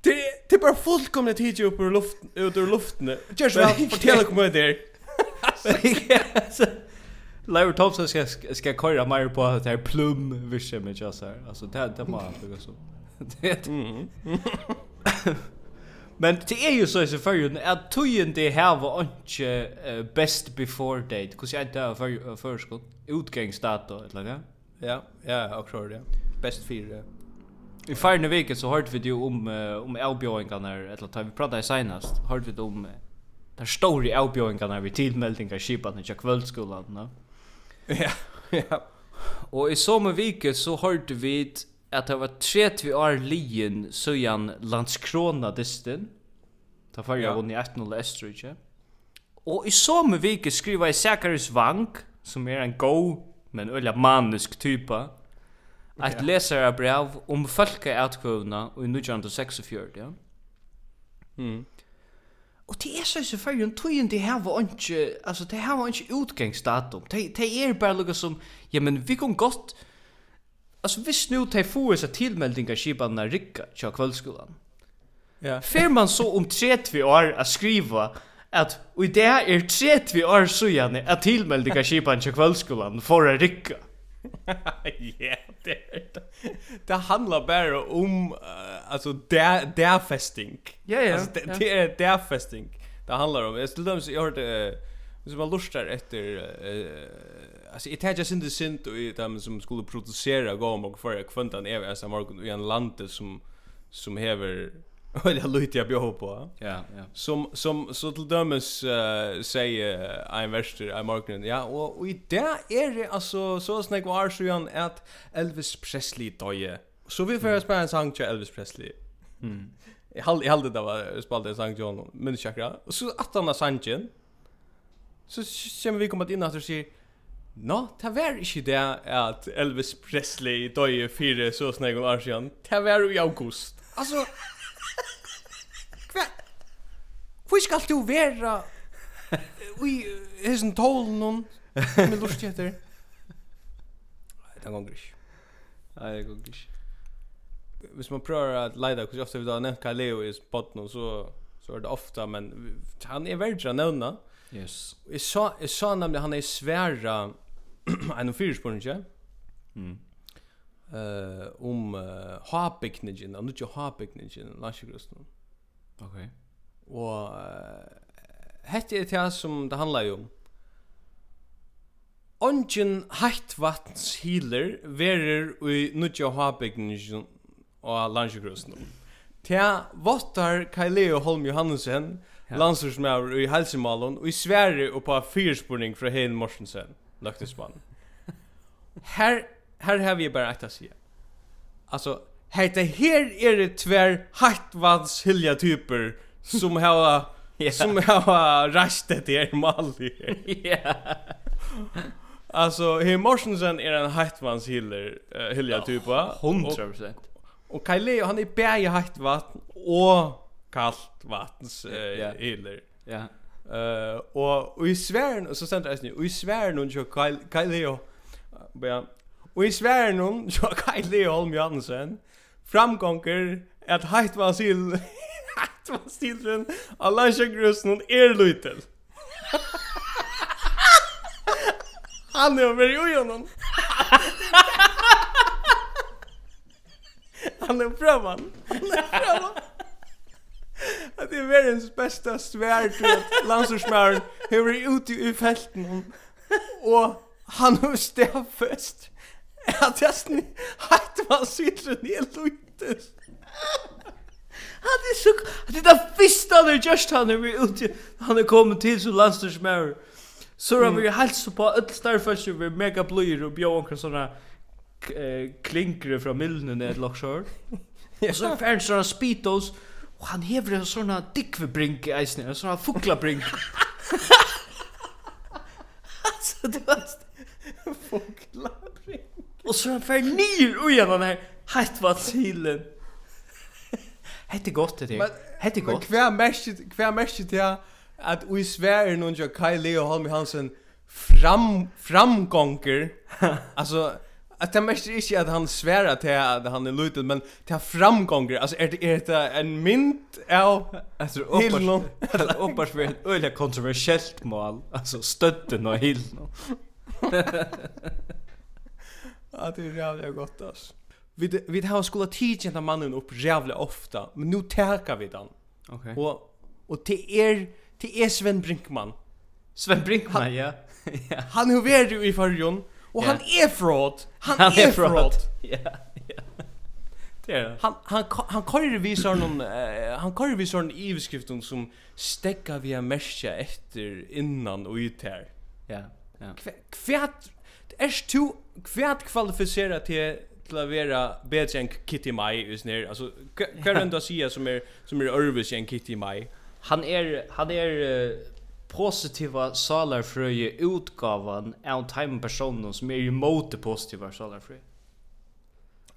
Det det bara fullkomligt hit upp ur luften ut ur luften. Just [LAUGHS] vad fortæller kommer där. Larry [LAUGHS] Thompson ska ska köra mer på det här plum vision med just här. Alltså det det bara så. [LAUGHS] Det Men det är ju så i ju att tojen det här var inte best before date. Hur jag inte för förskott? Utgångsdato eller ja? Ja, ja, också tror det. Best fyra. I förra veckan så hörde vi ju om uh, om elbjöingarna eller tar vi pratade senast hörde vi om uh, där stora elbjöingarna vid tillmeldingar skipan i kvällskolan no? Ja. [LAUGHS] Ja. Och i samma vecka så hörde vi att det var 30 år lien söjan Landskrona distin. Ta förra ja. vunnit 1-0 Estrich. Och i samma vecka skriva i Sakaris Vank som är en go men ölla manisk typa Ett lesarabrev om folkaätkvövna i 1946, ja. Mm. Og det er så ikke før, en tøyen det här var inte altså det här var inte utgångsdatum. Det, det är bara noe som, ja, men vi kan gott altså visst nu te får seg tillmeldingar av rikka til kvällskolan. ja. fer man så om 30 år att skriva at og det er 30 år siden at tilmelding skipan til kveldskolen for å rikka. [LAUGHS] ja, det det handlar bara om uh, alltså där där festing. Ja ja. Alltså det är där festing. Det handlar om. Jag skulle jag hörde uh, som var lustar efter uh, alltså it had just in the sint och dem som skulle producera gå om och för kvantan är alltså morgon i en land som som häver Eller lite jag bjöd på. Ja, ja. Som som så till dömes uh, säger uh, en värster i marknaden. Ja, och, och i det är det alltså så snägg var så igen att Elvis Presley döje. Så vi får spela en sång till Elvis Presley. Mm. Jag hade jag hade det var spelade en sång till honom, men det chakra. Och så att han har sången. Så kommer vi komma in att säga Nå, det var ikke det at Elvis Presley døde fire så snakk om Arsian. Det var i august. [LAUGHS] Altså, Hva? Hvor skal du være i hessen tålen noen med lust etter? Nei, det gonger ikke. Nei, det gonger ikke. Hvis man prøver at leida, hvordan ofte vi da har nevnt hva Leo i spotten, så, så er det ofte, men han er verdre å nevne. Yes. Jeg sa, jeg sa nemlig han er sværa en fyrspåring, ikke? Mm eh om hapikningen, og inte hapikningen, landsgrusten. Okej. Och hette er det som det handlar um. om. Ongen vatns healer verer i nudja hapikningen og landsgrusten. Tja, vottar Kaileo Holm Johansen, ja. landsursmæver i Helsemalen, og i Sverige og på fyrspurning fra Hein Morsensen, løgtesmann. [LAUGHS] Her här har vi bara att säga. Alltså här det här är det tvär hattvans hilja typer som har yeah. som har rast det här malli. Ja. Alltså, He Morsensen är en hattvans hiller uh, hilja typa. 100%. Och, och Kyle han är bäj hattvatten och kallt vattens uh, yeah. hiller. Ja. Eh uh, och, och i svären så ständer det i svären och Kyle Kyle Leo. Ja, Og i sværen hon, så Kylie Holm Jansen, framgånger at heit var sil, [LAUGHS] Heit var silren, av landsjøkrusen hon er lytel. [LAUGHS] Han er jo veri ui honom. Han er prøvan. Han er prøvan. Att det är världens bästa svärd till att landsursmären hur är ute i fälten och han har stäffest [LAUGHS] Att jag sni hade man sitter ner lite. [LAUGHS] Han är så det där första han är just han är ute han är kommit till så landstorsmär. Så har vi helt på öll starfisher vi mega blöjor och bjöd onkel såna klinkre från Milnen ett lockshort. [LAUGHS] Och så färn sådana speedos och han hever en sådana dickvebrink i isen, en sådana fuklabrink. Alltså det var fuckla. Och så han för ner och igen den här hett vatsilen. Hette [LAUGHS] gott det. Hette gott. Kvär mest kvär mest det att vi svär någon jag Kai Leo Holm Hansen fram framgångar. alltså [LAUGHS] att det mest är inte att han svär att det han är lutet men det framgångar. Alltså är det är det en mint av alltså uppåt uppåt för ett öliga kontroversiellt mål. Alltså stötten och hillen. [LAUGHS] Ja, det är jävligt gott alltså. Vi vi har skulle teacha den mannen upp jävligt ofta, men nu tärkar vi den. Okej. Okay. Och och till er till er Sven Brinkman. Sven Brinkman, han, ja. [LAUGHS] ja. Han har varit i förrjon och ja. han är fraud. Han, han är, är fraud. fraud. [LAUGHS] Ja, ja. Det är det. Han han han kör vi så någon han kör vi så en ivskriften som stäcker via mescha efter innan och ut här. Ja. Ja. Kvärt Er du kvært kvalificerat til til att vara bättre än Kitty Mai just nu. Alltså vad [LAUGHS] är det säga som är som är övervis än Kitty Mai? Han är han är uh, positiva salarfröje utgavan av time personen som är ju det positiva salarfröje.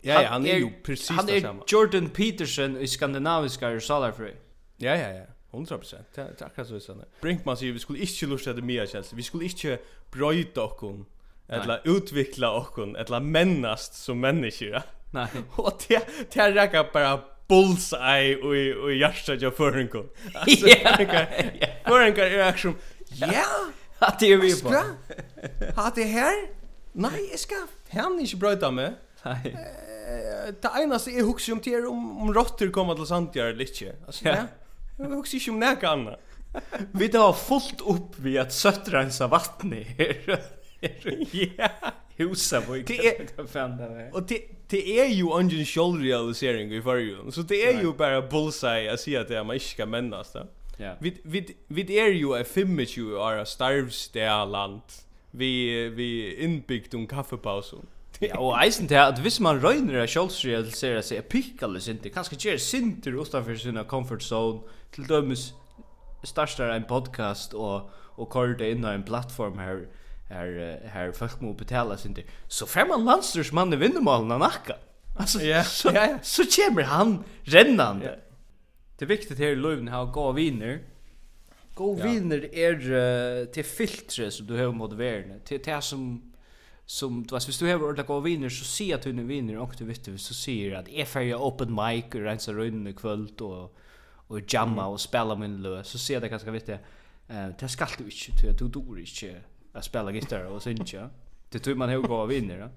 Ja, ja, han är ju precis samma. Han är Jordan Peterson i skandinaviska salarfröje. Ja, ja, ja. 100%. Det är akkurat så är det. Brinkman säger vi skulle inte lusta det mer känns. Vi skulle inte bröjta oss eller utveckla och eller männast som människor. Nej. Och det det räcker bara bullseye och i, och jasta jag för en kon. Alltså för en kon är action. Ja. Att det är vi på. Har det här? Nej, jag ska han inte bröta med. Nej. Det enaste är hooks [LAUGHS] om till om om råttor kommer till Santiago inte. Alltså ja. Jag huxar inte om näka annat. Vi tar fullt upp vid att söttra en vattnet här. [LAUGHS] [LAUGHS] Ja. Husa på ikke. Og det det är ju ungen självrealisering i förrjun. Så det är ju bara bullseye att se att det är man inte ska männas det. Ja. Vi vi vi är ju a 25 år a. Vi vi inbyggt en kaffepaus. Ja, og eisen til at hvis man røyner av kjølsrealisere seg epikkale sinter, kanskje gjør sinter utenfor sin comfort zone, til dømes starstar en podcast og, og kører det inn av en plattform her, här här folk må betala sin det så fem landsters man vinner malen nacka alltså ja så, ja, ja. så kommer han rennande. ja. det är viktigt här i Löven ha gå vinner gå vinner är uh, till filtre som du har mot världen till det som som du vet, hvis du har ordet gå vinner så ser att du er vinner och du vet du så ser att är färja open mic och renser runt i kväll och och jamma och spela min lø, så ser det ganska viktigt uh, det skal du inte du du inte att spela gitarr och synja. Det tror man hur går vinner då.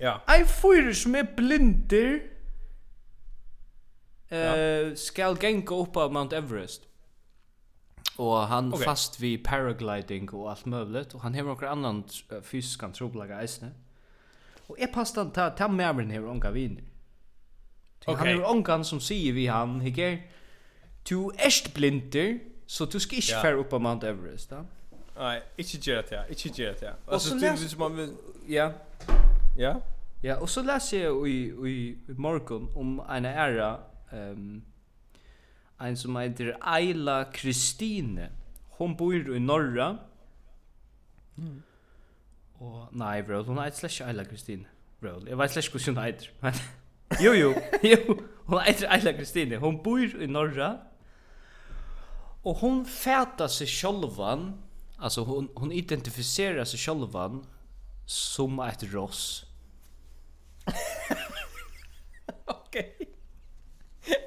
Ja. Ein fyrir som er blindir eh skal ganga upp av Mount Everest. Og han okay. fast vi paragliding og alt møvlet, og han har några annan fysiska troblaga isne. Og er pastan ta ta med mig här onka vinner. Okay. Han är onkan som säger vi han, hicker. Du är blinder, så du ska ja. färra upp av Mount Everest. Da? Nej, inte göra det. Inte göra det. Alltså det är man ja. Ja. Ja, og så läser jag i i i morgon om en ära um, en som heter Ayla Kristine. Hon bor i norra. Mm. Og, nei, bro, hon heter slash Ayla Kristine. Bro, jeg vet slash hvordan hun heter. Men [LAUGHS] jo jo, [LAUGHS] jo. Hon heter Ayla Kristine. Hon bor i norra. Og hon fätar seg sjálvan, Alltså hon hon identifierar sig självan som ett ross. [LAUGHS] Okej.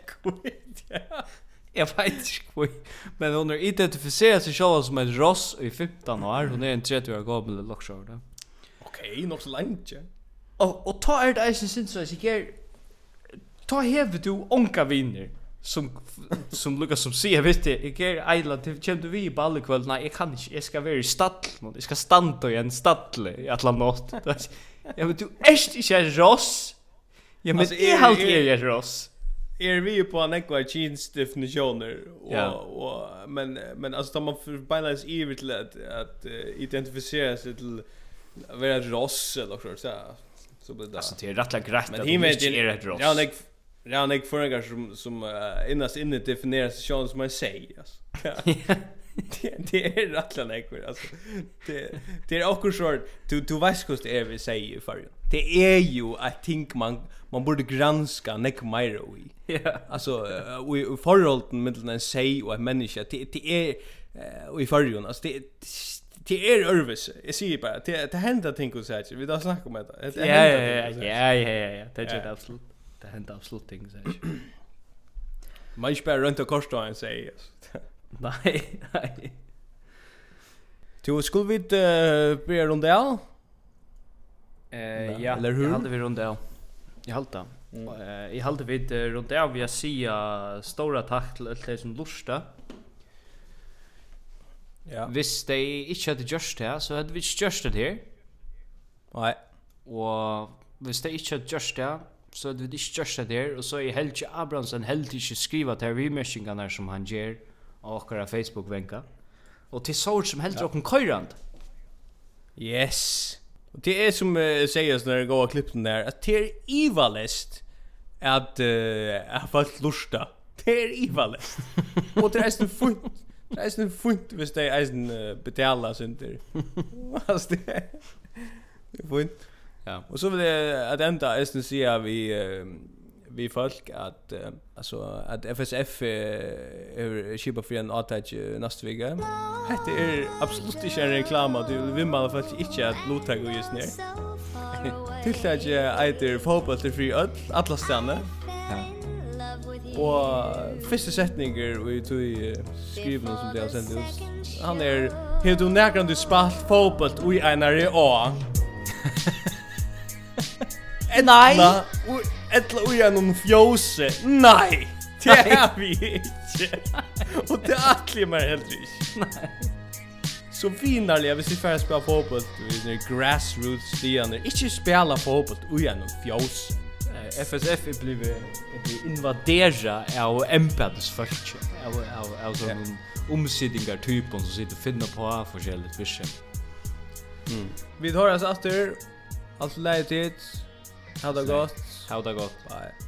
Kul. ja. Jag vet inte kvitt. Men hon identifierar sig själv som ett ross i 15 år. Hon är en 30 år gammal lockshore. Okej, nog så länge. Ja. Och, och ta ett det eisen sin så jag Ta hever du onka vinner som som Lucas som ser vet du jag är idla till kem du vi balle kväll nej jag kan inte jag ska vara i stall men jag ska stanna i en stall i alla natt [LAUGHS] ja vet du är inte jag ross. Ja men jag har är jag ross. Är vi på en ekva jeans definitioner och och men men alltså man för balans evigt till att att identifiera sig till vara ross eller så så blir det alltså det är rätt grejt men himmel är ett ross. Ja nej Ja, nek för några som som uh, innast inne definieras Sean som man säger alltså. [LAUGHS] det det är rätt läckert alltså. Det det är också short. Du du vet det är vi säger för. Det är ju I think man man borde granska nek mer i. Ja. Alltså vi förhållanden mellan en säg och en människa. Det det är uh, i förrjun alltså det Det är örvis. Jag säger bara, det det händer ting och så här. Vi då snackar om det. Ja ja ja ja ja ja. Det är det absolut det händer absolut ting så här. Man är bara runt och korsa och säger. Nej, nej. Du skulle vi inte börja runda av? Eh, ja, Eller hur? jag hade vi runda av. Jag hade det. Mm. Uh, jag hade vi uh, runt där vi sia stora tack till alla som lustar. Ja. Hvis de ikke hadde gjørst det, så hadde vi ikke gjørst det her. Nei. Og hvis de ikke hadde gjørst det, så det er ikke størst det der, og så er Helge Abrahamsen helt ikke skriva til remerskingene som han gjør av okkara Facebook-venka. Og til sår som heldur ja. okken køyrand. Yes. Og det er som uh, sies når jeg går av klippen der, at det er ivalest at uh, folk lusta. Det er ivalest. og det er eisen funt. Det er eisen funt hvis det er [LAUGHS] eisen uh, betala synder. Altså det er funt. Ja. Och så vill jag att ända är det säga vi vi folk att alltså att FSF är skipa för en attach nästa vecka. Det är absolut inte en reklam att du vill man för att inte att låta gå just ner. [LAUGHS] Till att jag äter fotboll till fri öll alla stanna. Ja. Och första sättningar vi tog i skrivna som det har sänt ut. Han är Hur du nägrande spalt fotboll i enare A. [LAUGHS] Nei. etla ui en om fjóse. Nei, det er vi ikke. Og det er atli mer heller ikke. Nei. Så finarlig, hvis vi færre spela fotboll, vi er grassroots stianer, ikke spela fotboll ui en om fjóse. FSF er blivit invadera av embeddesfolk, av, av, av sånn omsidingar typen som sitter og finner på forskjelligt visjen. Mm. Vi tar oss efter allt läget hit. Ha det gott. Ha det gott. Bye.